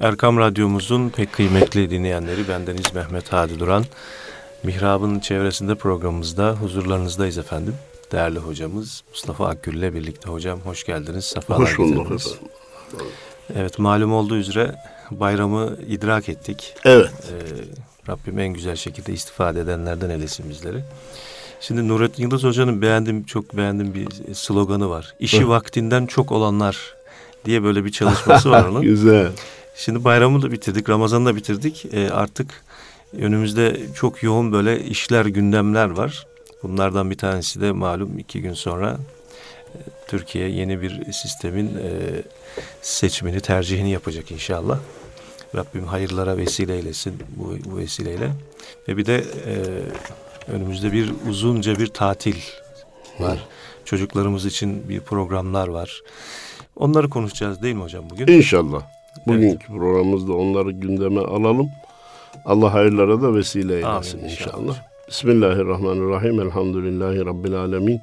Erkam Radyomuzun pek kıymetli dinleyenleri bendeniz Mehmet Hadi Duran. Mihrab'ın çevresinde programımızda huzurlarınızdayız efendim. Değerli hocamız Mustafa Akgül ile birlikte hocam hoş geldiniz. Sefalar hoş bulduk efendim. Evet malum olduğu üzere bayramı idrak ettik. Evet. Ee, Rabbim en güzel şekilde istifade edenlerden eylesin bizleri. Şimdi Nurettin Yıldız Hoca'nın beğendim çok beğendim bir sloganı var. İşi vaktinden çok olanlar diye böyle bir çalışması var onun. Güzel. Şimdi bayramı da bitirdik, Ramazan'ı da bitirdik. E, artık önümüzde çok yoğun böyle işler, gündemler var. Bunlardan bir tanesi de malum iki gün sonra e, Türkiye yeni bir sistemin e, seçimini, tercihini yapacak inşallah. Rabbim hayırlara vesile eylesin bu, bu vesileyle. Ve bir de e, önümüzde bir uzunca bir tatil var. Çocuklarımız için bir programlar var. Onları konuşacağız değil mi hocam bugün? İnşallah. Bugünkü evet. programımızda onları gündeme alalım. Allah hayırlara da vesile eylesin Amin, inşallah. inşallah. Bismillahirrahmanirrahim. Elhamdülillahi Rabbil alemin.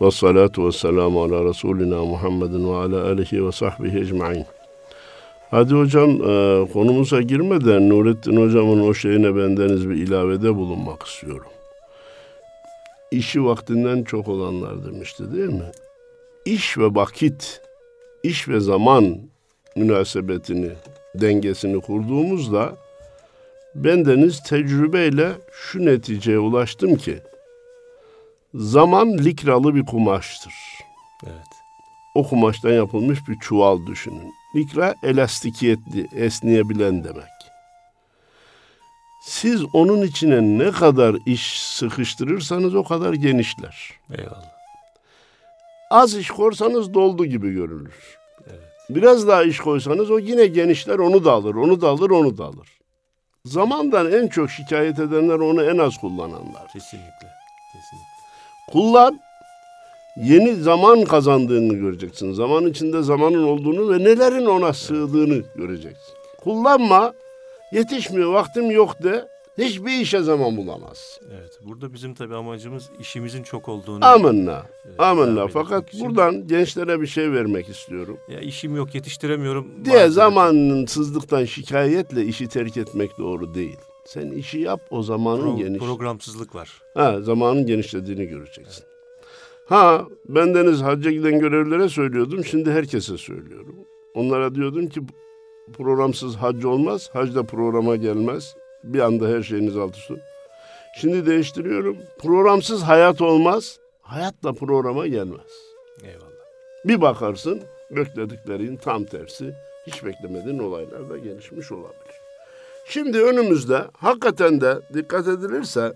Ve salatu ve selamu ala Resulina Muhammedin ve ala alihi ve sahbihi ecma'in. Hadi hocam e, konumuza girmeden Nurettin hocamın o şeyine bendeniz bir ilavede bulunmak istiyorum. İşi vaktinden çok olanlar demişti değil mi? İş ve vakit, iş ve zaman münasebetini, dengesini kurduğumuzda bendeniz tecrübeyle şu neticeye ulaştım ki zaman likralı bir kumaştır. Evet. O kumaştan yapılmış bir çuval düşünün. Likra elastikiyetli, esneyebilen demek. Siz onun içine ne kadar iş sıkıştırırsanız o kadar genişler. Eyvallah. Az iş korsanız doldu gibi görülür. Biraz daha iş koysanız o yine genişler, onu da alır, onu da alır, onu da alır. Zamandan en çok şikayet edenler onu en az kullananlar. Kesinlikle. Kesinlikle. Kullan, yeni zaman kazandığını göreceksin. Zaman içinde zamanın olduğunu ve nelerin ona sığdığını göreceksin. Kullanma, yetişmiyor, vaktim yok de, hiçbir işe zaman bulamaz. Evet. Burada bizim tabii amacımız işimizin çok olduğunu. Amenna. E, Amenna. Fakat için. buradan gençlere bir şey vermek istiyorum. Ya işim yok, yetiştiremiyorum. Diye zamansızlıktan şikayetle işi terk etmek doğru değil. Sen işi yap o zamanın Pro, geniş. Programsızlık var. Ha, zamanın genişlediğini göreceksin. Evet. Ha, bendeniz hacca giden görevlilere söylüyordum. Şimdi herkese söylüyorum. Onlara diyordum ki programsız hac olmaz. Hac da programa gelmez. Bir anda her şeyiniz alt üstü. Şimdi değiştiriyorum. Programsız hayat olmaz. Hayat da programa gelmez. Eyvallah. Bir bakarsın beklediklerin tam tersi. Hiç beklemediğin olaylar da gelişmiş olabilir. Şimdi önümüzde hakikaten de dikkat edilirse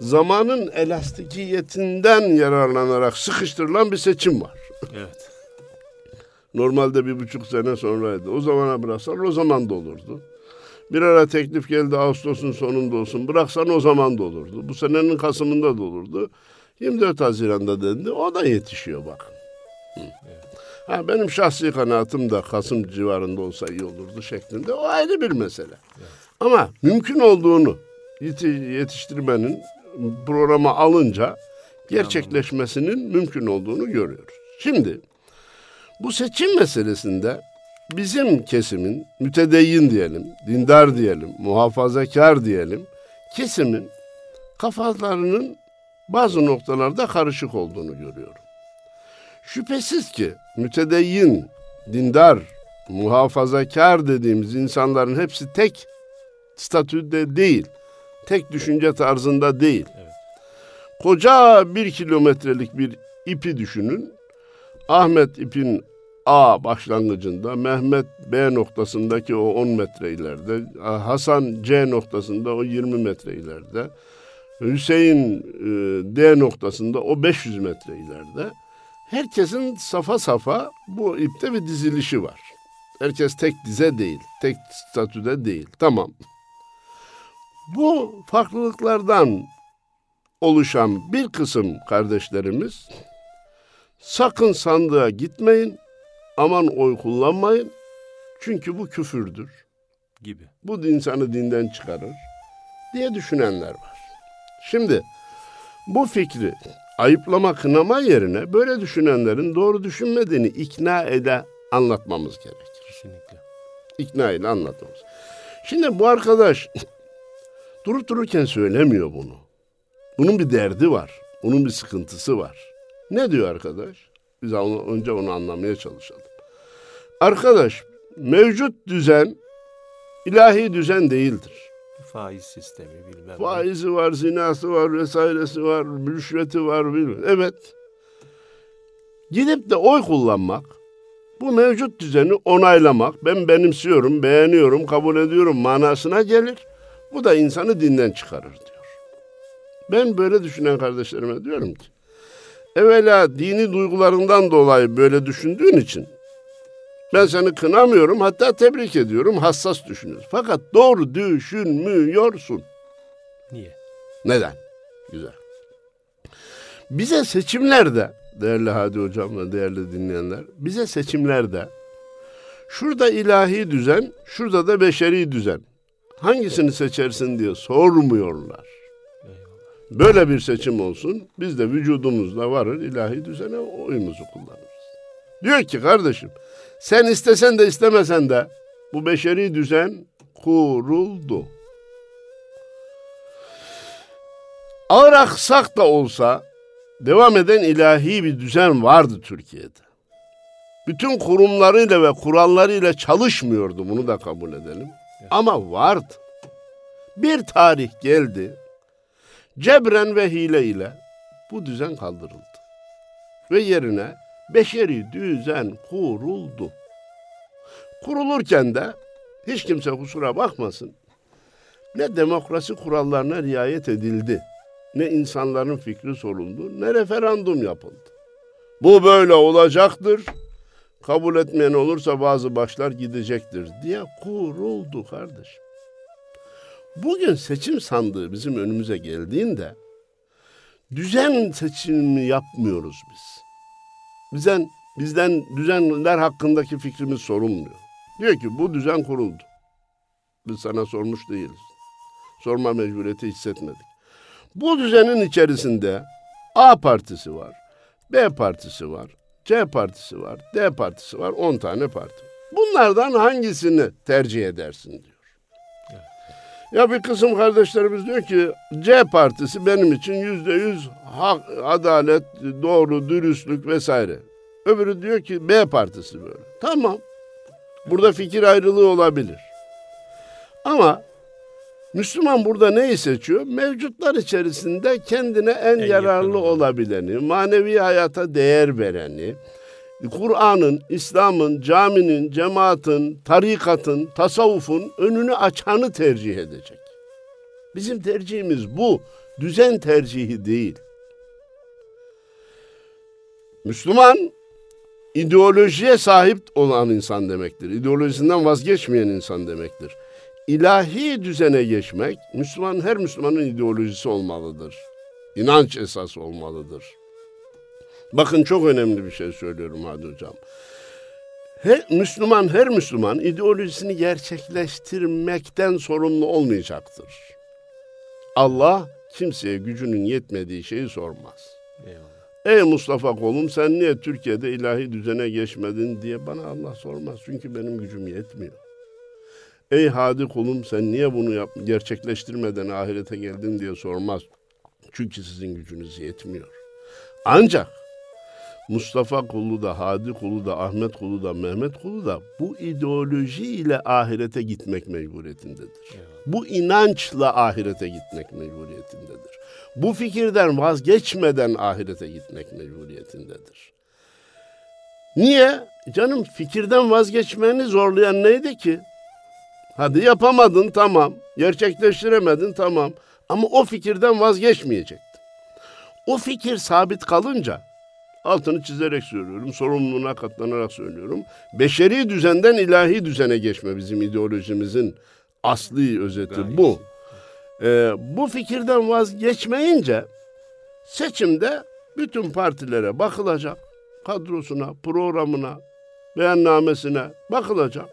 zamanın elastikiyetinden yararlanarak sıkıştırılan bir seçim var. Evet. Normalde bir buçuk sene sonraydı. O zamana bıraksan o zaman da olurdu. Bir ara teklif geldi Ağustos'un sonunda olsun. Bıraksan o zaman da olurdu. Bu senenin Kasım'ında da olurdu. 24 Haziran'da dendi. O da yetişiyor bak. Ha, benim şahsi kanaatim de Kasım civarında olsa iyi olurdu şeklinde. O ayrı bir mesele. Evet. Ama mümkün olduğunu yetiştirmenin programa alınca gerçekleşmesinin mümkün olduğunu görüyoruz. Şimdi bu seçim meselesinde bizim kesimin mütedeyyin diyelim, dindar diyelim, muhafazakar diyelim kesimin kafalarının bazı noktalarda karışık olduğunu görüyorum. Şüphesiz ki mütedeyyin, dindar, muhafazakar dediğimiz insanların hepsi tek statüde değil, tek düşünce tarzında değil. Evet. Koca bir kilometrelik bir ipi düşünün. Ahmet ipin A başlangıcında, Mehmet B noktasındaki o 10 metre ileride, Hasan C noktasında o 20 metre ileride, Hüseyin e, D noktasında o 500 metre ileride. Herkesin safa safa bu ipte bir dizilişi var. Herkes tek dize değil, tek statüde değil. Tamam. Bu farklılıklardan oluşan bir kısım kardeşlerimiz sakın sandığa gitmeyin, aman oy kullanmayın çünkü bu küfürdür gibi. Bu insanı dinden çıkarır diye düşünenler var. Şimdi bu fikri ayıplama kınama yerine böyle düşünenlerin doğru düşünmediğini ikna ede anlatmamız gerekir. Kesinlikle. İkna ile anlatmamız. Şimdi bu arkadaş durup dururken söylemiyor bunu. Bunun bir derdi var. Bunun bir sıkıntısı var. Ne diyor arkadaş? Biz onu, önce onu anlamaya çalışalım. Arkadaş mevcut düzen ilahi düzen değildir. Faiz sistemi bilmem. Faizi var, zinası var, vesairesi var, rüşveti var bilmem. Evet. Gidip de oy kullanmak, bu mevcut düzeni onaylamak, ben benimsiyorum, beğeniyorum, kabul ediyorum manasına gelir. Bu da insanı dinden çıkarır diyor. Ben böyle düşünen kardeşlerime diyorum ki, evvela dini duygularından dolayı böyle düşündüğün için ben seni kınamıyorum hatta tebrik ediyorum hassas düşünüyorsun. Fakat doğru düşünmüyorsun. Niye? Neden? Güzel. Bize seçimlerde değerli Hadi Hocam ve değerli dinleyenler bize seçimlerde şurada ilahi düzen şurada da beşeri düzen hangisini seçersin diye sormuyorlar. Böyle bir seçim olsun biz de vücudumuzla varır ilahi düzene oyumuzu kullanırız. Diyor ki kardeşim sen istesen de istemesen de bu beşeri düzen kuruldu. Ağır aksak da olsa devam eden ilahi bir düzen vardı Türkiye'de. Bütün kurumlarıyla ve kurallarıyla çalışmıyordu bunu da kabul edelim. Ama vardı. Bir tarih geldi. Cebren ve hile ile bu düzen kaldırıldı. Ve yerine beşeri düzen kuruldu. Kurulurken de hiç kimse kusura bakmasın. Ne demokrasi kurallarına riayet edildi, ne insanların fikri soruldu, ne referandum yapıldı. Bu böyle olacaktır. Kabul etmeyen olursa bazı başlar gidecektir diye kuruldu kardeşim. Bugün seçim sandığı bizim önümüze geldiğinde düzen seçimi yapmıyoruz biz. Bizden bizden düzenler hakkındaki fikrimiz sorulmuyor. Diyor ki bu düzen kuruldu. Biz sana sormuş değiliz. Sorma mecburiyeti hissetmedik. Bu düzenin içerisinde A partisi var, B partisi var, C partisi var, D partisi var, 10 tane parti. Bunlardan hangisini tercih edersin diyor. Ya bir kısım kardeşlerimiz diyor ki C partisi benim için yüzde yüz hak, adalet, doğru, dürüstlük vesaire. Öbürü diyor ki B partisi böyle. Tamam. Burada fikir ayrılığı olabilir. Ama Müslüman burada neyi seçiyor? Mevcutlar içerisinde kendine en, en yararlı olabileni, manevi hayata değer vereni, Kur'an'ın, İslam'ın, caminin, cemaatin, tarikatın, tasavvufun önünü açanı tercih edecek. Bizim tercihimiz bu. Düzen tercihi değil. Müslüman ideolojiye sahip olan insan demektir. İdeolojisinden vazgeçmeyen insan demektir. İlahi düzene geçmek, Müslüman her Müslümanın ideolojisi olmalıdır. İnanç esası olmalıdır. Bakın çok önemli bir şey söylüyorum Hadi Hocam. Her Müslüman, her Müslüman ideolojisini gerçekleştirmekten sorumlu olmayacaktır. Allah kimseye gücünün yetmediği şeyi sormaz. Eyvallah. Ey Mustafa kolum sen niye Türkiye'de ilahi düzene geçmedin diye bana Allah sormaz. Çünkü benim gücüm yetmiyor. Ey hadi kulum sen niye bunu yap gerçekleştirmeden ahirete geldin diye sormaz. Çünkü sizin gücünüz yetmiyor. Ancak Mustafa kulu da, Hadi kulu da, Ahmet kulu da, Mehmet kulu da bu ideoloji ile ahirete gitmek mecburiyetindedir. Evet. Bu inançla ahirete gitmek mecburiyetindedir. Bu fikirden vazgeçmeden ahirete gitmek mecburiyetindedir. Niye? Canım fikirden vazgeçmeni zorlayan neydi ki? Hadi yapamadın tamam, gerçekleştiremedin tamam ama o fikirden vazgeçmeyecektin. O fikir sabit kalınca altını çizerek söylüyorum, sorumluluğuna katlanarak söylüyorum. Beşeri düzenden ilahi düzene geçme bizim ideolojimizin asli özeti Gayet. bu. Ee, bu fikirden vazgeçmeyince seçimde bütün partilere bakılacak. Kadrosuna, programına, beyannamesine bakılacak.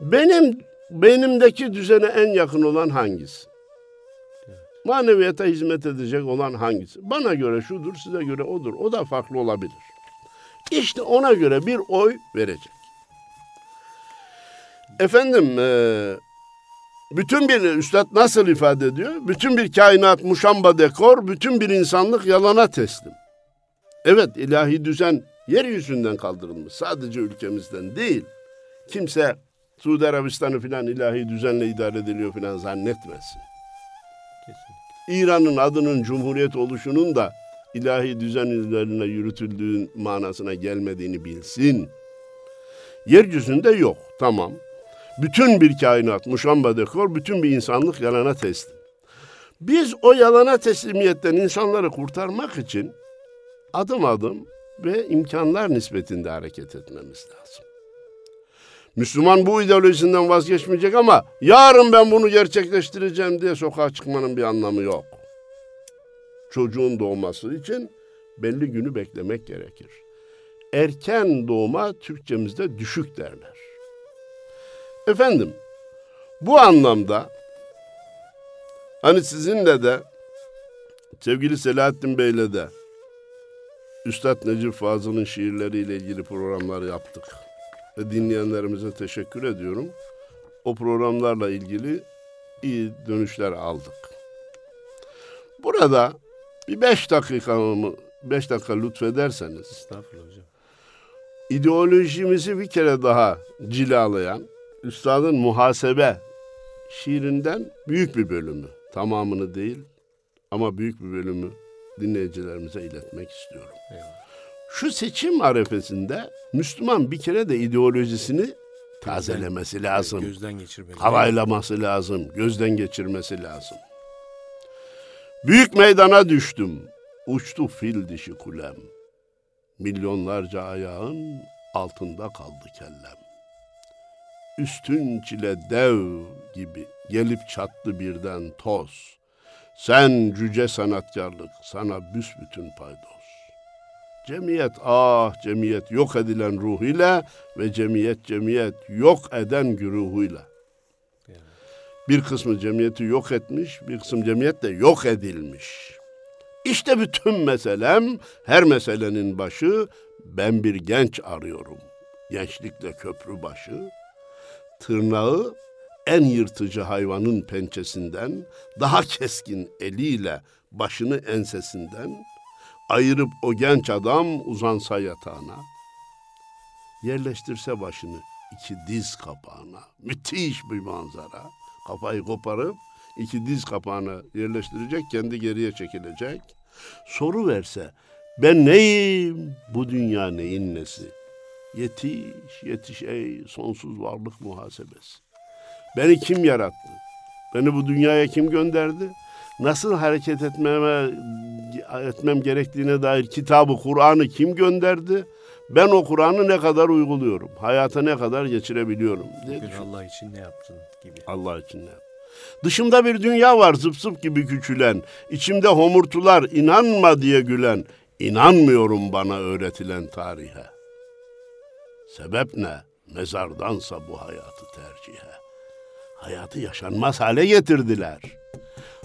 Benim benimdeki düzene en yakın olan hangisi? Maneviyata hizmet edecek olan hangisi? Bana göre şudur, size göre odur. O da farklı olabilir. İşte ona göre bir oy verecek. Efendim e, bütün bir üstad nasıl ifade ediyor? Bütün bir kainat muşamba dekor, bütün bir insanlık yalana teslim. Evet ilahi düzen yeryüzünden kaldırılmış. Sadece ülkemizden değil. Kimse Suudi Arabistan'ı filan ilahi düzenle idare ediliyor filan zannetmesin. İran'ın adının cumhuriyet oluşunun da ilahi düzen üzerine yürütüldüğü manasına gelmediğini bilsin. Yeryüzünde yok, tamam. Bütün bir kainat muşamba dekor, bütün bir insanlık yalana teslim. Biz o yalana teslimiyetten insanları kurtarmak için adım adım ve imkanlar nispetinde hareket etmemiz lazım. Müslüman bu ideolojisinden vazgeçmeyecek ama yarın ben bunu gerçekleştireceğim diye sokağa çıkmanın bir anlamı yok. Çocuğun doğması için belli günü beklemek gerekir. Erken doğuma Türkçemizde düşük derler. Efendim, bu anlamda hani sizinle de sevgili Selahattin Bey'le de Üstad Necip Fazıl'ın şiirleriyle ilgili programlar yaptık. Dinleyenlerimize teşekkür ediyorum. O programlarla ilgili iyi dönüşler aldık. Burada bir beş dakikamı, beş dakika lütfederseniz. Estağfurullah hocam. İdeolojimizi bir kere daha cilalayan Üstadın Muhasebe şiirinden büyük bir bölümü, tamamını değil ama büyük bir bölümü dinleyicilerimize iletmek istiyorum. Eyvallah. Şu seçim arefesinde Müslüman bir kere de ideolojisini tazelemesi lazım. Gözden geçirmeli. Havaylaması lazım, gözden geçirmesi lazım. Büyük meydana düştüm, uçtu fil dişi kulem. Milyonlarca ayağın altında kaldı kellem. Üstün çile dev gibi gelip çattı birden toz. Sen cüce sanatkarlık, sana büsbütün paydos. Cemiyet ah cemiyet yok edilen ruhuyla ve cemiyet cemiyet yok eden güruhuyla. Bir kısmı cemiyeti yok etmiş, bir kısım cemiyet de yok edilmiş. İşte bütün meselem, her meselenin başı ben bir genç arıyorum. Gençlikle köprü başı, tırnağı en yırtıcı hayvanın pençesinden, daha keskin eliyle başını ensesinden ayırıp o genç adam uzansa yatağına, yerleştirse başını iki diz kapağına, müthiş bir manzara, kafayı koparıp iki diz kapağına yerleştirecek, kendi geriye çekilecek, soru verse, ben neyim, bu dünya neyin nesi? Yetiş, yetiş ey sonsuz varlık muhasebesi. Beni kim yarattı? Beni bu dünyaya kim gönderdi? Nasıl hareket etmeme etmem gerektiğine dair kitabı, Kur'an'ı kim gönderdi? Ben o Kur'an'ı ne kadar uyguluyorum? Hayata ne kadar geçirebiliyorum? Bugün Allah için ne yaptın gibi. Allah için ne yaptın? Dışımda bir dünya var zıp zıp gibi küçülen, içimde homurtular inanma diye gülen, inanmıyorum bana öğretilen tarihe. Sebep ne? Mezardansa bu hayatı tercihe. Hayatı yaşanmaz hale getirdiler.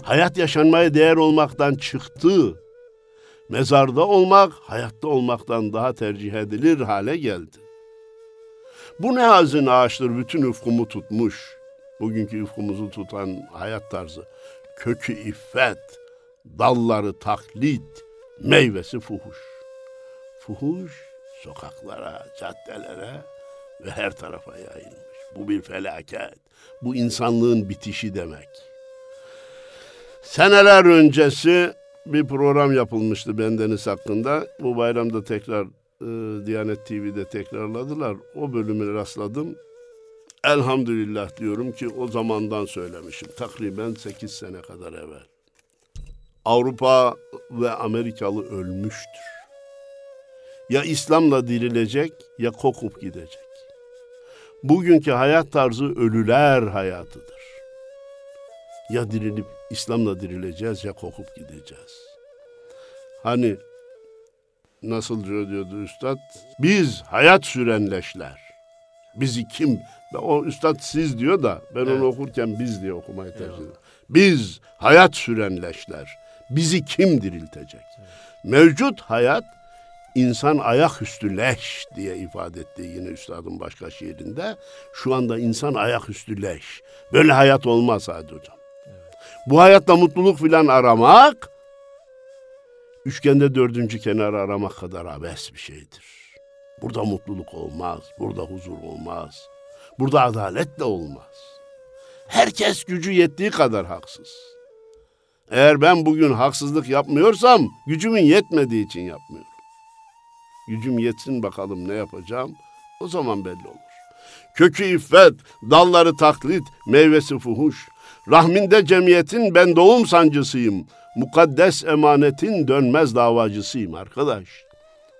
Hayat yaşanmaya değer olmaktan çıktı. Mezarda olmak, hayatta olmaktan daha tercih edilir hale geldi. Bu ne hazin ağaçtır bütün ufkumu tutmuş. Bugünkü ufkumuzu tutan hayat tarzı. Kökü iffet, dalları taklit, meyvesi fuhuş. Fuhuş sokaklara, caddelere ve her tarafa yayılmış. Bu bir felaket. Bu insanlığın bitişi demek. Seneler öncesi bir program yapılmıştı bendeniz hakkında. Bu bayramda tekrar e, Diyanet TV'de tekrarladılar. O bölümü rastladım. Elhamdülillah diyorum ki o zamandan söylemişim. Takriben 8 sene kadar evvel. Avrupa ve Amerikalı ölmüştür. Ya İslam'la dirilecek ya kokup gidecek. Bugünkü hayat tarzı ölüler hayatıdır. Ya dirilip İslam'la dirileceğiz ya kokup gideceğiz. Hani nasıl diyordu üstad? Biz hayat sürenleşler. Bizi kim? O üstad siz diyor da ben evet. onu okurken biz diye okumayı tercih ediyorum. Biz hayat sürenleşler. Bizi kim diriltecek? Evet. Mevcut hayat insan ayaküstü leş diye ifade etti yine üstadın başka şiirinde. Şu anda insan ayaküstü leş. Böyle hayat olmaz Hadi Hocam. Bu hayatta mutluluk filan aramak, üçgende dördüncü kenar aramak kadar abes bir şeydir. Burada mutluluk olmaz, burada huzur olmaz, burada adalet de olmaz. Herkes gücü yettiği kadar haksız. Eğer ben bugün haksızlık yapmıyorsam gücümün yetmediği için yapmıyorum. Gücüm yetsin bakalım ne yapacağım. O zaman belli olur. Kökü iffet, dalları taklit, meyvesi fuhuş. Rahminde cemiyetin ben doğum sancısıyım. Mukaddes emanetin dönmez davacısıyım arkadaş.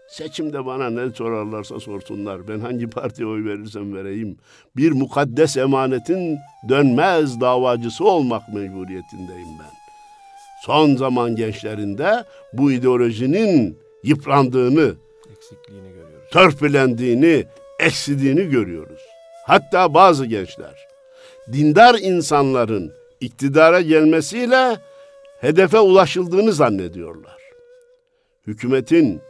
Seçimde bana ne sorarlarsa sorsunlar. Ben hangi partiye oy verirsem vereyim. Bir mukaddes emanetin dönmez davacısı olmak mecburiyetindeyim ben. Son zaman gençlerinde bu ideolojinin yıprandığını, eksikliğini görüyoruz. Törpülendiğini, eksidiğini görüyoruz. Hatta bazı gençler dindar insanların iktidara gelmesiyle hedefe ulaşıldığını zannediyorlar. Hükümetin,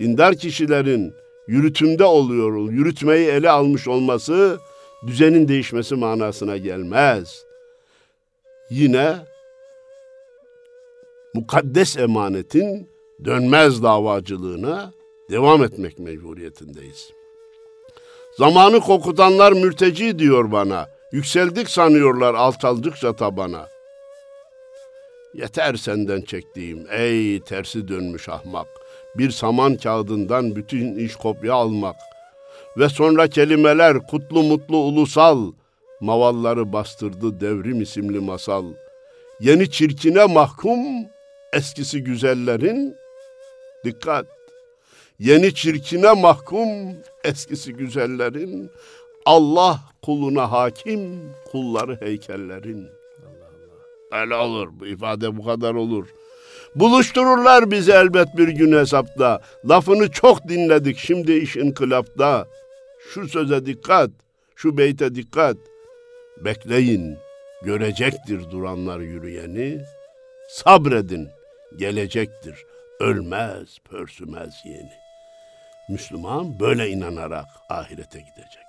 dindar kişilerin yürütümde oluyor, yürütmeyi ele almış olması düzenin değişmesi manasına gelmez. Yine mukaddes emanetin dönmez davacılığına devam etmek mecburiyetindeyiz. Zamanı kokutanlar mürteci diyor bana. Yükseldik sanıyorlar alçaldıkça tabana. Yeter senden çektiğim ey tersi dönmüş ahmak. Bir saman kağıdından bütün iş kopya almak. Ve sonra kelimeler kutlu mutlu ulusal. Mavalları bastırdı devrim isimli masal. Yeni çirkine mahkum eskisi güzellerin dikkat yeni çirkine mahkum eskisi güzellerin Allah kuluna hakim kulları heykellerin. Öyle olur bu ifade bu kadar olur. Buluştururlar bizi elbet bir gün hesapta. Lafını çok dinledik şimdi iş inkılapta. Şu söze dikkat şu beyte dikkat. Bekleyin görecektir duranlar yürüyeni. Sabredin gelecektir ölmez pörsümez yeni. Müslüman böyle inanarak ahirete gidecek.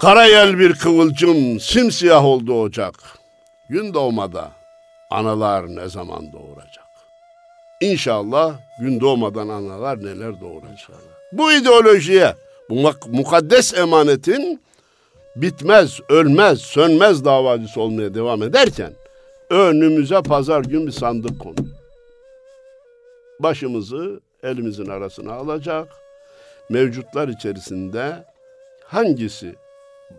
Karayel bir kıvılcım, simsiyah oldu ocak. Gün doğmada analar ne zaman doğuracak? İnşallah gün doğmadan analar neler doğuracak. Bu ideolojiye, bu mukaddes emanetin bitmez, ölmez, sönmez davacısı olmaya devam ederken önümüze pazar gün bir sandık konuyor. Başımızı elimizin arasına alacak. Mevcutlar içerisinde hangisi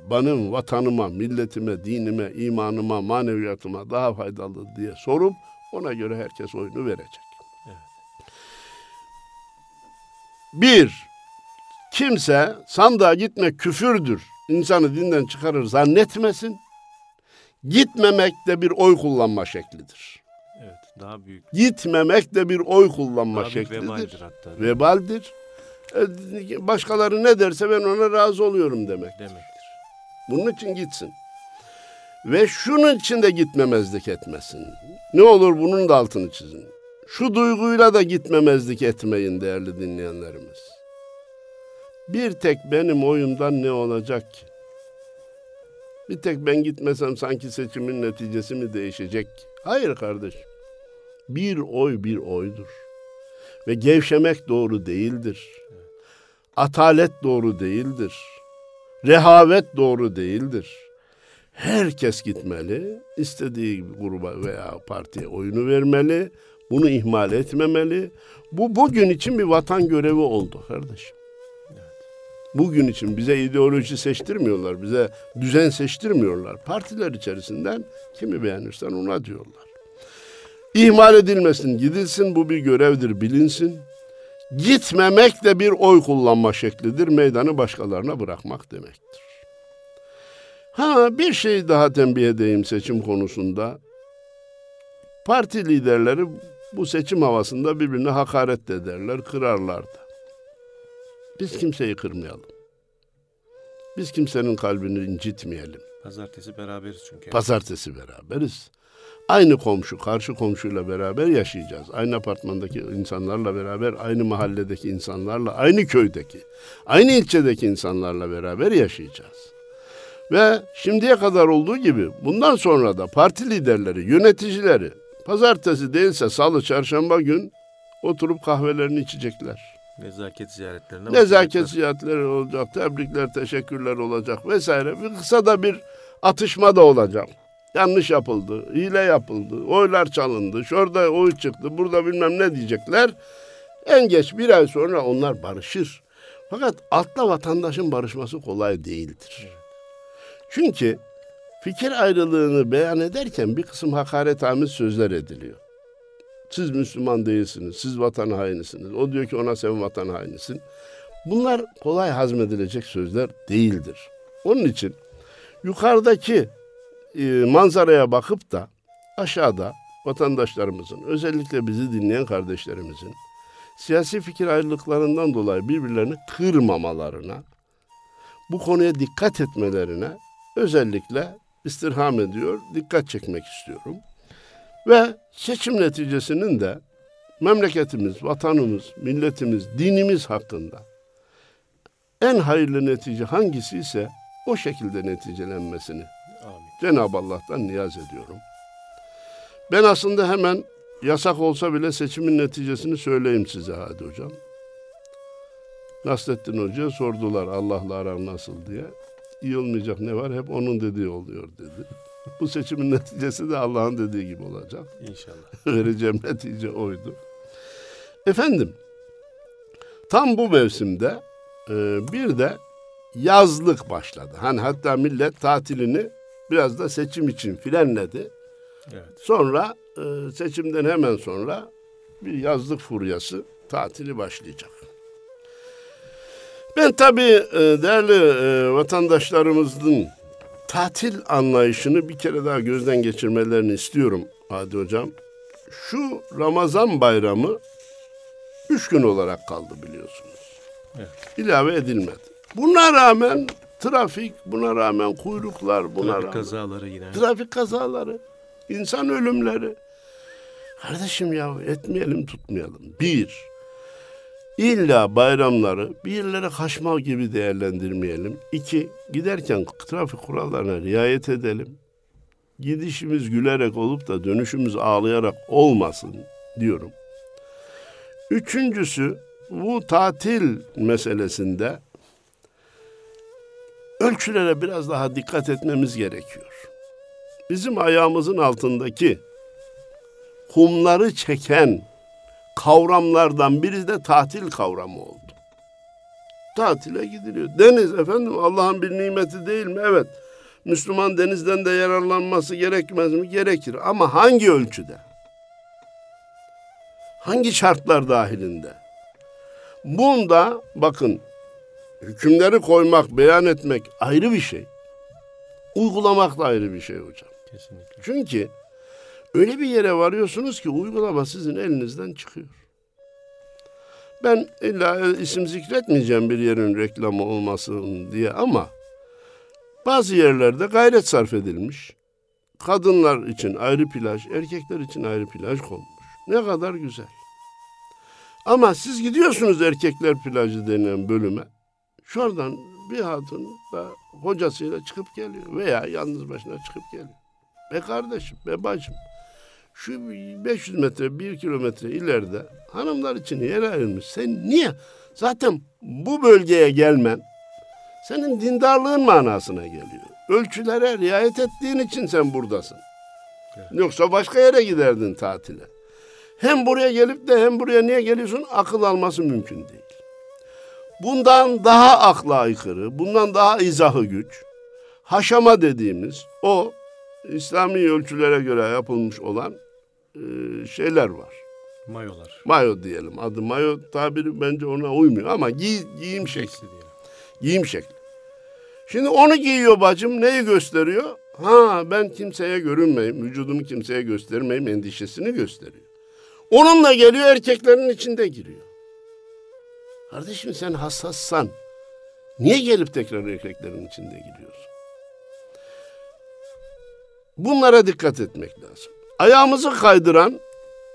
benim vatanıma, milletime, dinime, imanıma, maneviyatıma daha faydalı diye sorup ona göre herkes oyunu verecek. Evet. Bir, kimse sandığa gitmek küfürdür, insanı dinden çıkarır zannetmesin. Gitmemek de bir oy kullanma şeklidir. Evet, daha büyük. Gitmemek de bir oy kullanma daha şeklidir. Vebaldir hatta. Vebaldir. E, başkaları ne derse ben ona razı oluyorum demek. Demektir. Bunun için gitsin. Ve şunun için de gitmemezlik etmesin. Ne olur bunun da altını çizin. Şu duyguyla da gitmemezlik etmeyin değerli dinleyenlerimiz. Bir tek benim oyumdan ne olacak ki? Bir tek ben gitmesem sanki seçimin neticesi mi değişecek? Hayır kardeşim. Bir oy bir oydur. Ve gevşemek doğru değildir. Atalet doğru değildir. Rehavet doğru değildir. Herkes gitmeli, istediği gruba veya partiye oyunu vermeli, bunu ihmal etmemeli. Bu bugün için bir vatan görevi oldu kardeşim. Bugün için bize ideoloji seçtirmiyorlar, bize düzen seçtirmiyorlar. Partiler içerisinden kimi beğenirsen ona diyorlar. İhmal edilmesin, gidilsin bu bir görevdir, bilinsin. Gitmemek de bir oy kullanma şeklidir, meydanı başkalarına bırakmak demektir. Ha bir şey daha tembih edeyim seçim konusunda. Parti liderleri bu seçim havasında birbirine hakaret ederler, kırarlar da. Biz kimseyi kırmayalım. Biz kimsenin kalbini incitmeyelim. Pazartesi beraberiz çünkü. Pazartesi beraberiz. Aynı komşu, karşı komşuyla beraber yaşayacağız. Aynı apartmandaki insanlarla beraber, aynı mahalledeki insanlarla, aynı köydeki, aynı ilçedeki insanlarla beraber yaşayacağız. Ve şimdiye kadar olduğu gibi bundan sonra da parti liderleri, yöneticileri pazartesi değilse salı, çarşamba gün oturup kahvelerini içecekler. Nezaket ziyaretlerine Nezaket ziyaretleri olacak, tebrikler, teşekkürler olacak vesaire. Bir kısa da bir atışma da olacak. Yanlış yapıldı, hile yapıldı, oylar çalındı, şurada oy çıktı, burada bilmem ne diyecekler. En geç bir ay sonra onlar barışır. Fakat altta vatandaşın barışması kolay değildir. Çünkü fikir ayrılığını beyan ederken bir kısım hakaretamiz sözler ediliyor. Siz Müslüman değilsiniz, siz vatan hainisiniz. O diyor ki ona sen vatan hainisin. Bunlar kolay hazmedilecek sözler değildir. Onun için yukarıdaki e, manzaraya bakıp da aşağıda vatandaşlarımızın, özellikle bizi dinleyen kardeşlerimizin siyasi fikir ayrılıklarından dolayı birbirlerini kırmamalarına, bu konuya dikkat etmelerine özellikle istirham ediyor, dikkat çekmek istiyorum. Ve seçim neticesinin de memleketimiz, vatanımız, milletimiz, dinimiz hakkında en hayırlı netice hangisi ise o şekilde neticelenmesini. Cenab-ı Allah'tan niyaz ediyorum. Ben aslında hemen yasak olsa bile seçimin neticesini söyleyeyim size hadi hocam. Nasrettin Hoca'ya sordular Allah'la aran nasıl diye. İyi olmayacak ne var hep onun dediği oluyor dedi. Bu seçimin neticesi de Allah'ın dediği gibi olacak. İnşallah. Vereceğim netice oydu. Efendim, tam bu mevsimde e, bir de yazlık başladı. Hani hatta millet tatilini biraz da seçim için frenledi. Evet. Sonra e, seçimden hemen sonra bir yazlık furyası tatili başlayacak. Ben tabii e, değerli e, vatandaşlarımızın tatil anlayışını bir kere daha gözden geçirmelerini istiyorum Hadi Hocam. Şu Ramazan bayramı üç gün olarak kaldı biliyorsunuz. Evet. İlave edilmedi. Buna rağmen trafik, buna rağmen kuyruklar, buna trafik rağmen... kazaları yine. Trafik kazaları, insan ölümleri. Kardeşim ya etmeyelim tutmayalım. Bir, İlla bayramları bir yerlere kaçma gibi değerlendirmeyelim. İki, giderken trafik kurallarına riayet edelim. Gidişimiz gülerek olup da dönüşümüz ağlayarak olmasın diyorum. Üçüncüsü bu tatil meselesinde ölçülere biraz daha dikkat etmemiz gerekiyor. Bizim ayağımızın altındaki kumları çeken kavramlardan biri de tatil kavramı oldu. Tatile gidiliyor. Deniz efendim Allah'ın bir nimeti değil mi? Evet. Müslüman denizden de yararlanması gerekmez mi? Gerekir. Ama hangi ölçüde? Hangi şartlar dahilinde? Bunda bakın hükümleri koymak, beyan etmek ayrı bir şey. Uygulamak da ayrı bir şey hocam. Kesinlikle. Çünkü öyle bir yere varıyorsunuz ki uygulama sizin elinizden çıkıyor. Ben illa isim zikretmeyeceğim bir yerin reklamı olmasın diye ama bazı yerlerde gayret sarf edilmiş. Kadınlar için ayrı plaj, erkekler için ayrı plaj konmuş. Ne kadar güzel. Ama siz gidiyorsunuz erkekler plajı denilen bölüme. Şuradan bir hatun da hocasıyla çıkıp geliyor veya yalnız başına çıkıp geliyor. Be kardeşim, be bacım şu 500 metre, 1 kilometre ileride hanımlar için yer ayrılmış. Sen niye? Zaten bu bölgeye gelmen senin dindarlığın manasına geliyor. Ölçülere riayet ettiğin için sen buradasın. Evet. Yoksa başka yere giderdin tatile. Hem buraya gelip de hem buraya niye geliyorsun? Akıl alması mümkün değil. Bundan daha akla aykırı, bundan daha izahı güç, haşama dediğimiz o İslami ölçülere göre yapılmış olan e, şeyler var. Mayolar. Mayo diyelim. Adı mayo tabiri bence ona uymuyor ama giy, giyim şekli. Diyelim. Giyim şekli. Şimdi onu giyiyor bacım. Neyi gösteriyor? Ha ben kimseye görünmeyeyim, vücudumu kimseye göstermeyeyim endişesini gösteriyor. Onunla geliyor erkeklerin içinde giriyor. Kardeşim sen hassassan niye gelip tekrar erkeklerin içinde giriyorsun? Bunlara dikkat etmek lazım. Ayağımızı kaydıran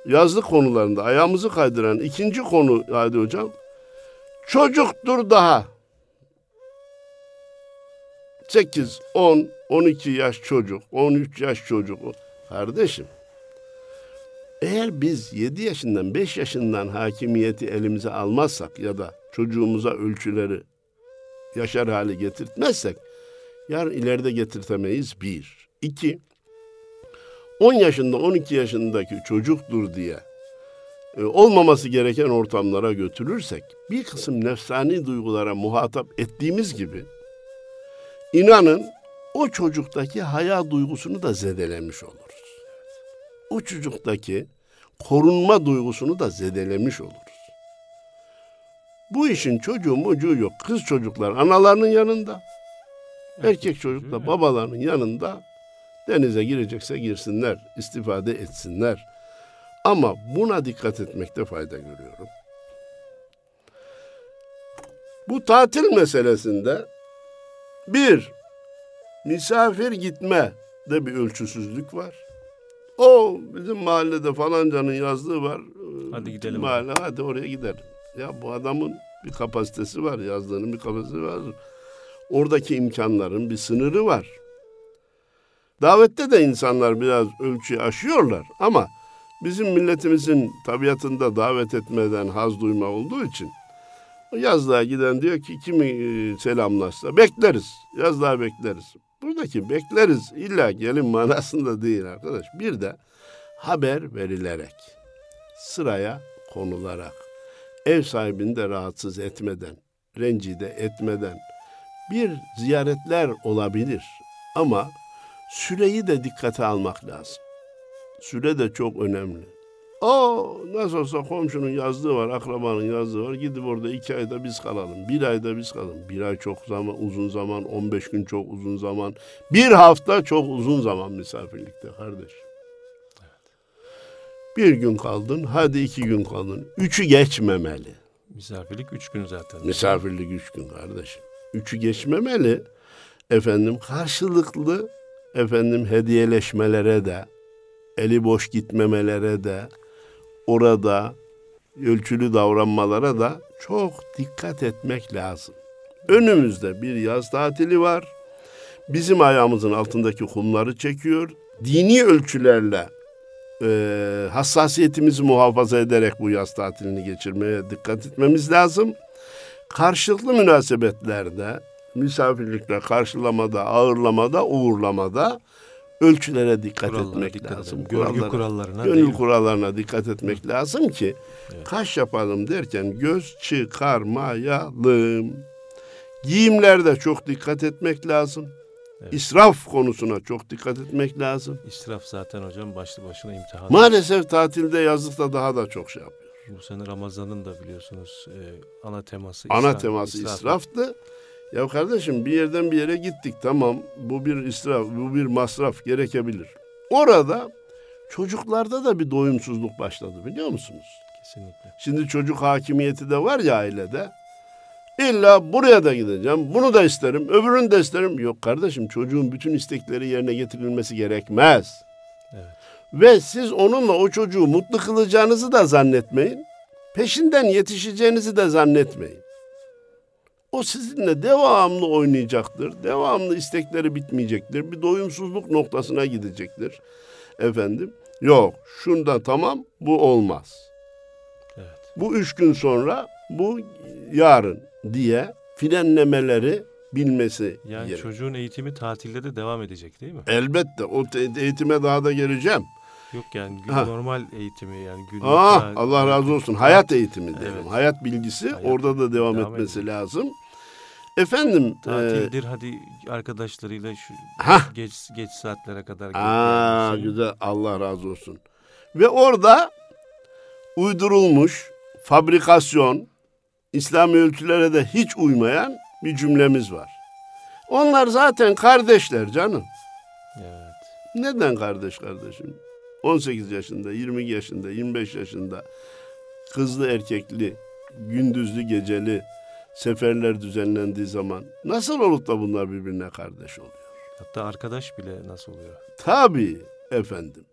yazlık konularında ayağımızı kaydıran ikinci konu hadi hocam çocuktur daha. 8, 10, 12 yaş çocuk, 13 yaş çocuk. Kardeşim, eğer biz 7 yaşından 5 yaşından hakimiyeti elimize almazsak ya da çocuğumuza ölçüleri yaşar hale getirtmezsek yarın ileride getirtemeyiz bir. İki, 10 yaşında 12 yaşındaki çocuktur diye e, olmaması gereken ortamlara götürürsek bir kısım nefsani duygulara muhatap ettiğimiz gibi inanın o çocuktaki haya duygusunu da zedelemiş oluruz. O çocuktaki korunma duygusunu da zedelemiş oluruz. Bu işin çocuğu mucuğu yok. Kız çocuklar analarının yanında. Erkek çocuk da babalarının yanında denize girecekse girsinler, istifade etsinler. Ama buna dikkat etmekte fayda görüyorum. Bu tatil meselesinde bir, misafir gitme de bir ölçüsüzlük var. O bizim mahallede falancanın yazdığı var. Hadi gidelim. Mahalle, hadi oraya gidelim. Ya bu adamın bir kapasitesi var, yazdığının bir kapasitesi var. Oradaki imkanların bir sınırı var. Davette de insanlar biraz ölçüyü aşıyorlar ama bizim milletimizin tabiatında davet etmeden haz duyma olduğu için yazlığa giden diyor ki kimi e, selamlaşsa bekleriz. Yazlığa bekleriz. Buradaki bekleriz illa gelin manasında değil arkadaş. Bir de haber verilerek, sıraya konularak, ev sahibini de rahatsız etmeden, rencide etmeden bir ziyaretler olabilir. Ama süreyi de dikkate almak lazım. Süre de çok önemli. O nasıl olsa komşunun yazdığı var, akrabanın yazdığı var. Gidip orada iki ayda biz kalalım. Bir ayda biz kalalım. Bir ay çok zaman, uzun zaman. On beş gün çok uzun zaman. Bir hafta çok uzun zaman misafirlikte kardeş. Bir gün kaldın, hadi iki gün kaldın. Üçü geçmemeli. Misafirlik üç gün zaten. Misafirlik üç gün kardeşim. Üçü geçmemeli. Efendim karşılıklı efendim hediyeleşmelere de, eli boş gitmemelere de, orada ölçülü davranmalara da çok dikkat etmek lazım. Önümüzde bir yaz tatili var. Bizim ayağımızın altındaki kumları çekiyor. Dini ölçülerle e, hassasiyetimizi muhafaza ederek bu yaz tatilini geçirmeye dikkat etmemiz lazım. Karşılıklı münasebetlerde, misafirlikle karşılamada, ağırlamada, uğurlamada ölçülere dikkat Kurallara etmek dikkat lazım. edelim. Görgü Kurallara- kurallarına Gönül değil kurallarına dikkat etmek lazım ki kaş yapalım derken göz çıkarmayalım. Giyimlerde çok dikkat etmek lazım. Evet. İsraf konusuna çok dikkat etmek lazım. İsraf zaten hocam başlı başına imtihan. Maalesef tatilde yazlıkta daha da çok şey yapıyor. Bu sene Ramazan'ın da biliyorsunuz e, ana teması Ana israf- teması israf. israftı. Ya kardeşim bir yerden bir yere gittik tamam bu bir israf, bu bir masraf gerekebilir. Orada çocuklarda da bir doyumsuzluk başladı biliyor musunuz? Kesinlikle. Şimdi çocuk hakimiyeti de var ya ailede. İlla buraya da gideceğim, bunu da isterim, öbürünü de isterim. Yok kardeşim çocuğun bütün istekleri yerine getirilmesi gerekmez. Evet. Ve siz onunla o çocuğu mutlu kılacağınızı da zannetmeyin. Peşinden yetişeceğinizi de zannetmeyin. O sizinle devamlı oynayacaktır. Devamlı istekleri bitmeyecektir. Bir doyumsuzluk noktasına gidecektir. Efendim, yok şunda tamam bu olmaz. Evet. Bu üç gün sonra bu yarın diye frenlemeleri bilmesi Yani gerek. çocuğun eğitimi tatilde de devam edecek değil mi? Elbette o eğitime daha da geleceğim. Yok yani gün- Ha. normal eğitimi yani günlük. Ah daha- Allah razı olsun. Hayat eğitimi diyelim. Evet. Hayat bilgisi Hayat orada da devam, devam etmesi edecek. lazım. Efendim, e, Tatildir hadi arkadaşlarıyla şu Hah. geç geç saatlere kadar. aa güzel Allah razı olsun. Ve orada uydurulmuş fabrikasyon İslami ölçülere de hiç uymayan bir cümlemiz var. Onlar zaten kardeşler canım. Evet. Neden kardeş kardeşim? 18 yaşında, 20 yaşında, 25 yaşında kızlı erkekli, gündüzlü geceli seferler düzenlendiği zaman nasıl olup da bunlar birbirine kardeş oluyor? Hatta arkadaş bile nasıl oluyor? Tabii efendim.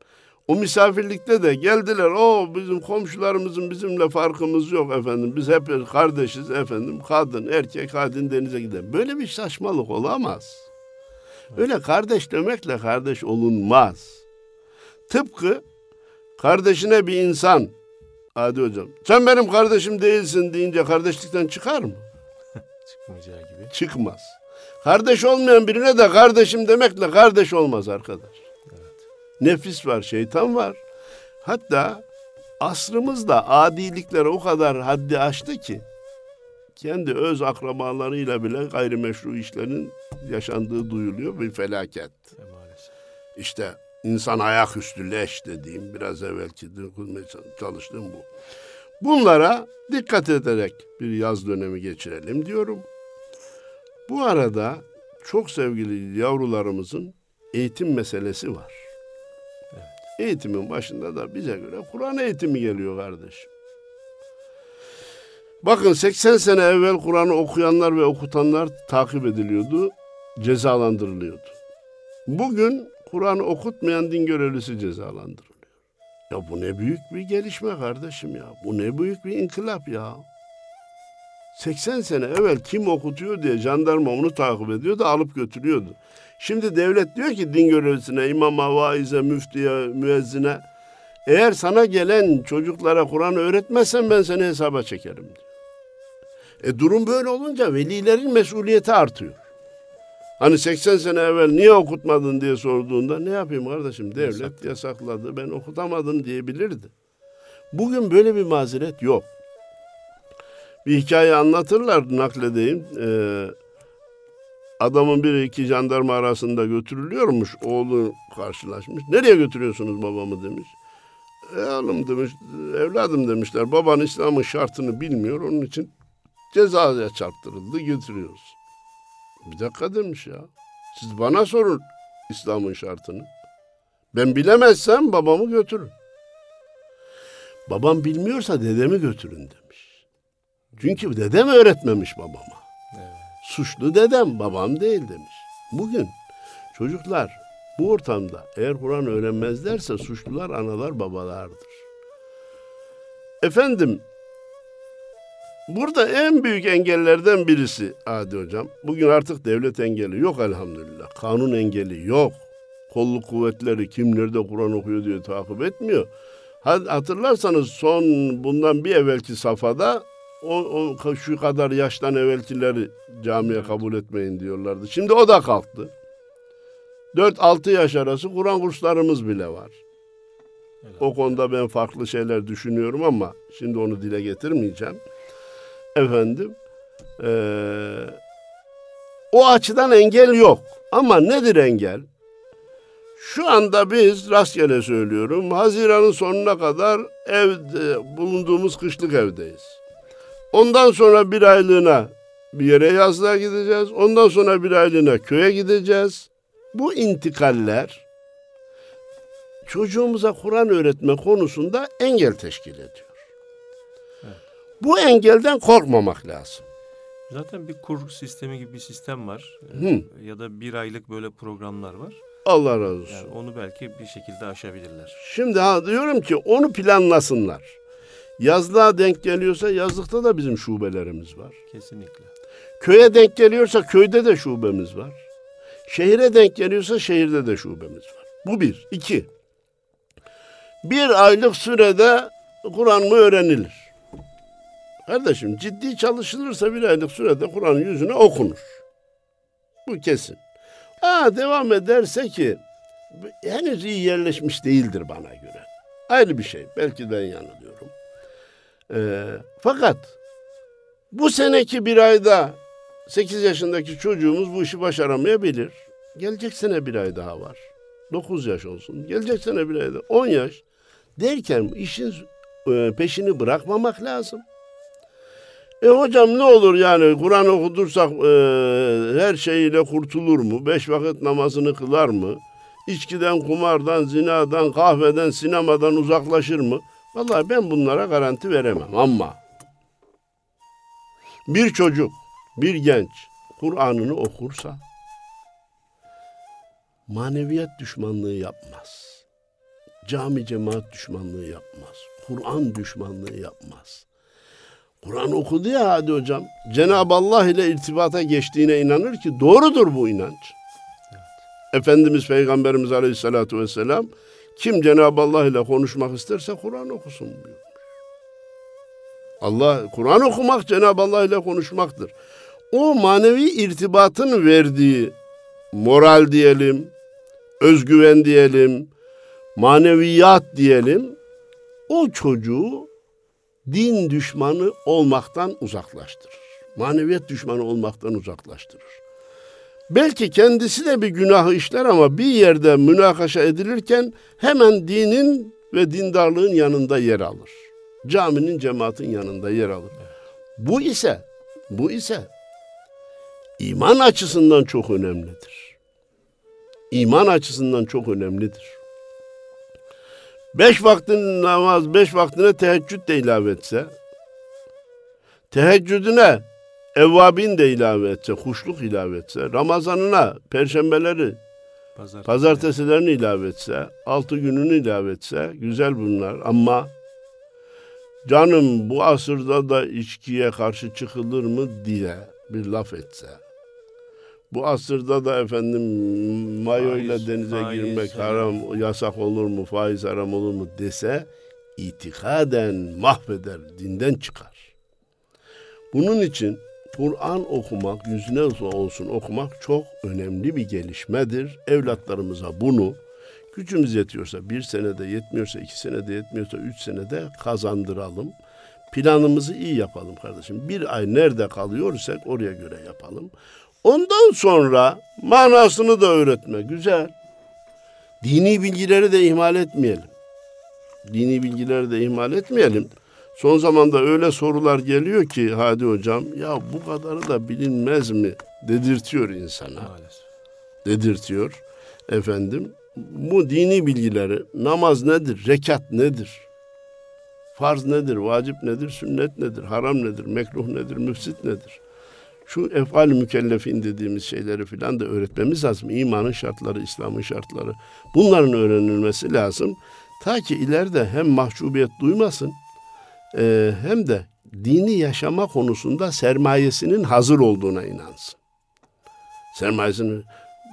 O misafirlikte de geldiler. O bizim komşularımızın bizimle farkımız yok efendim. Biz hep kardeşiz efendim. Kadın, erkek, kadın denize gider. Böyle bir saçmalık olamaz. Öyle kardeş demekle kardeş olunmaz. Tıpkı kardeşine bir insan Hadi hocam. Sen benim kardeşim değilsin deyince kardeşlikten çıkar mı? Çıkmayacağı gibi. Çıkmaz. Kardeş olmayan birine de kardeşim demekle kardeş olmaz arkadaş. Evet. Nefis var, şeytan var. Hatta asrımızda adilikler o kadar haddi aştı ki kendi öz akrabalarıyla bile gayrimeşru işlerin yaşandığı duyuluyor bir felaket. E, maalesef. İşte insan ayaküstü leş dediğim biraz evvelki çalıştığım bu. Bunlara dikkat ederek bir yaz dönemi geçirelim diyorum. Bu arada çok sevgili yavrularımızın eğitim meselesi var. Evet. Eğitimin başında da bize göre Kur'an eğitimi geliyor kardeşim. Bakın 80 sene evvel Kur'an'ı okuyanlar ve okutanlar takip ediliyordu, cezalandırılıyordu. Bugün Kur'an okutmayan din görevlisi cezalandırılıyor. Ya bu ne büyük bir gelişme kardeşim ya. Bu ne büyük bir inkılap ya. 80 sene evvel kim okutuyor diye jandarma onu takip ediyor da alıp götürüyordu. Şimdi devlet diyor ki din görevlisine, imama, vaize, müftiye, müezzine eğer sana gelen çocuklara Kur'an öğretmezsen ben seni hesaba çekerim diyor. E durum böyle olunca velilerin mesuliyeti artıyor. Hani 80 sene evvel niye okutmadın diye sorduğunda ne yapayım kardeşim devlet Yasak. yasakladı ben okutamadım diyebilirdi. Bugün böyle bir mazeret yok. Bir hikaye anlatırlar nakledeyim. Ee, adamın biri iki jandarma arasında götürülüyormuş. Oğlu karşılaşmış. Nereye götürüyorsunuz babamı demiş. E oğlum demiş, evladım demişler. Baban İslam'ın şartını bilmiyor. Onun için cezaya çarptırıldı götürüyoruz. Bir dakika demiş ya. Siz bana sorun İslam'ın şartını. Ben bilemezsem babamı götürün. Babam bilmiyorsa dedemi götürün demiş. Çünkü dedem öğretmemiş babama. Evet. Suçlu dedem, babam değil demiş. Bugün çocuklar bu ortamda eğer Kur'an öğrenmezlerse suçlular analar babalardır. Efendim Burada en büyük engellerden birisi Adi Hocam. Bugün artık devlet engeli yok elhamdülillah. Kanun engeli yok. Kolluk kuvvetleri kim nerede Kur'an okuyor diye takip etmiyor. Hatırlarsanız son bundan bir evvelki safhada o, o şu kadar yaştan evvelkileri camiye kabul etmeyin diyorlardı. Şimdi o da kalktı. 4-6 yaş arası Kur'an kurslarımız bile var. O konuda ben farklı şeyler düşünüyorum ama şimdi onu dile getirmeyeceğim efendim e, o açıdan engel yok. Ama nedir engel? Şu anda biz rastgele söylüyorum Haziran'ın sonuna kadar evde bulunduğumuz kışlık evdeyiz. Ondan sonra bir aylığına bir yere yazlığa gideceğiz. Ondan sonra bir aylığına köye gideceğiz. Bu intikaller çocuğumuza Kur'an öğretme konusunda engel teşkil ediyor. Bu engelden korkmamak lazım. Zaten bir kur sistemi gibi bir sistem var. Hı. Ya da bir aylık böyle programlar var. Allah razı olsun. Yani onu belki bir şekilde aşabilirler. Şimdi ha diyorum ki onu planlasınlar. Yazlığa denk geliyorsa yazlıkta da bizim şubelerimiz var. Kesinlikle. Köye denk geliyorsa köyde de şubemiz var. Şehire denk geliyorsa şehirde de şubemiz var. Bu bir. iki. Bir aylık sürede Kur'an mı öğrenilir? Kardeşim ciddi çalışılırsa bir aylık sürede Kur'an'ın yüzüne okunur. Bu kesin. Ha devam ederse ki henüz iyi yerleşmiş değildir bana göre. Ayrı bir şey. Belki ben yanılıyorum. Ee, fakat bu seneki bir ayda 8 yaşındaki çocuğumuz bu işi başaramayabilir. Gelecek sene bir ay daha var. 9 yaş olsun. Gelecek sene bir ayda 10 yaş. Derken işin e, peşini bırakmamak lazım. E hocam ne olur yani Kur'an okutursak e, her şeyiyle kurtulur mu? Beş vakit namazını kılar mı? İçkiden, kumardan, zinadan, kahveden, sinemadan uzaklaşır mı? Vallahi ben bunlara garanti veremem ama bir çocuk, bir genç Kur'an'ını okursa maneviyat düşmanlığı yapmaz. Cami cemaat düşmanlığı yapmaz. Kur'an düşmanlığı yapmaz. Kur'an okudu ya hadi hocam. Cenab-ı Allah ile irtibata geçtiğine inanır ki doğrudur bu inanç. Evet. Efendimiz Peygamberimiz Aleyhisselatü Vesselam kim Cenab-ı Allah ile konuşmak isterse Kur'an okusun diyor. Allah Kur'an okumak Cenab-ı Allah ile konuşmaktır. O manevi irtibatın verdiği moral diyelim, özgüven diyelim, maneviyat diyelim o çocuğu din düşmanı olmaktan uzaklaştırır. Maneviyat düşmanı olmaktan uzaklaştırır. Belki kendisi de bir günahı işler ama bir yerde münakaşa edilirken hemen dinin ve dindarlığın yanında yer alır. Caminin cemaatin yanında yer alır. Bu ise bu ise iman açısından çok önemlidir. İman açısından çok önemlidir. Beş vaktin namaz, beş vaktine teheccüd de ilave etse, teheccüdüne evvabin de ilave etse, kuşluk ilave etse, Ramazanına, perşembeleri, Pazartesi. pazartesilerini ilave etse, altı gününü ilave etse, güzel bunlar ama canım bu asırda da içkiye karşı çıkılır mı diye bir laf etse, bu asırda da efendim mayo ile denize faiz, girmek haram, yasak olur mu, faiz haram olur mu dese itikaden mahveder, dinden çıkar. Bunun için Kur'an okumak, yüzüne olsun okumak çok önemli bir gelişmedir. Evlatlarımıza bunu gücümüz yetiyorsa bir senede yetmiyorsa iki senede yetmiyorsa üç senede kazandıralım. Planımızı iyi yapalım kardeşim. Bir ay nerede kalıyorsak oraya göre yapalım. Ondan sonra manasını da öğretme. Güzel. Dini bilgileri de ihmal etmeyelim. Dini bilgileri de ihmal etmeyelim. Son zamanda öyle sorular geliyor ki Hadi hocam ya bu kadarı da bilinmez mi dedirtiyor insana. Maalesef. Dedirtiyor efendim. Bu dini bilgileri namaz nedir, rekat nedir? Farz nedir, vacip nedir, sünnet nedir, haram nedir, mekruh nedir, müfsit nedir? Şu efal mükellefin dediğimiz şeyleri filan da öğretmemiz lazım. İmanın şartları, İslam'ın şartları. Bunların öğrenilmesi lazım. Ta ki ileride hem mahcubiyet duymasın e, hem de dini yaşama konusunda sermayesinin hazır olduğuna inansın. Sermayesini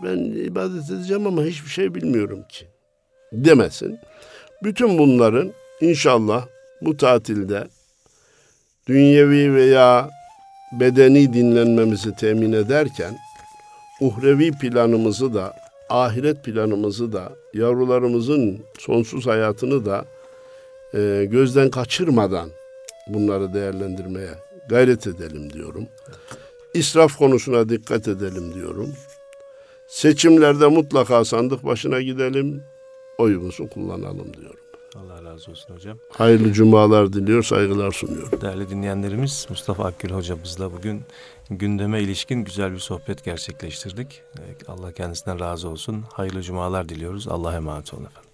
ben ibadet edeceğim ama hiçbir şey bilmiyorum ki demesin. Bütün bunların inşallah bu tatilde dünyevi veya bedeni dinlenmemizi temin ederken uhrevi planımızı da ahiret planımızı da yavrularımızın sonsuz hayatını da e, gözden kaçırmadan bunları değerlendirmeye gayret edelim diyorum. İsraf konusuna dikkat edelim diyorum. Seçimlerde mutlaka sandık başına gidelim, oyumuzu kullanalım diyorum. Allah razı olsun hocam. Hayırlı cumalar diliyor, saygılar sunuyorum. Değerli dinleyenlerimiz Mustafa Akgül hocamızla bugün gündeme ilişkin güzel bir sohbet gerçekleştirdik. Allah kendisinden razı olsun. Hayırlı cumalar diliyoruz. Allah'a emanet olun efendim.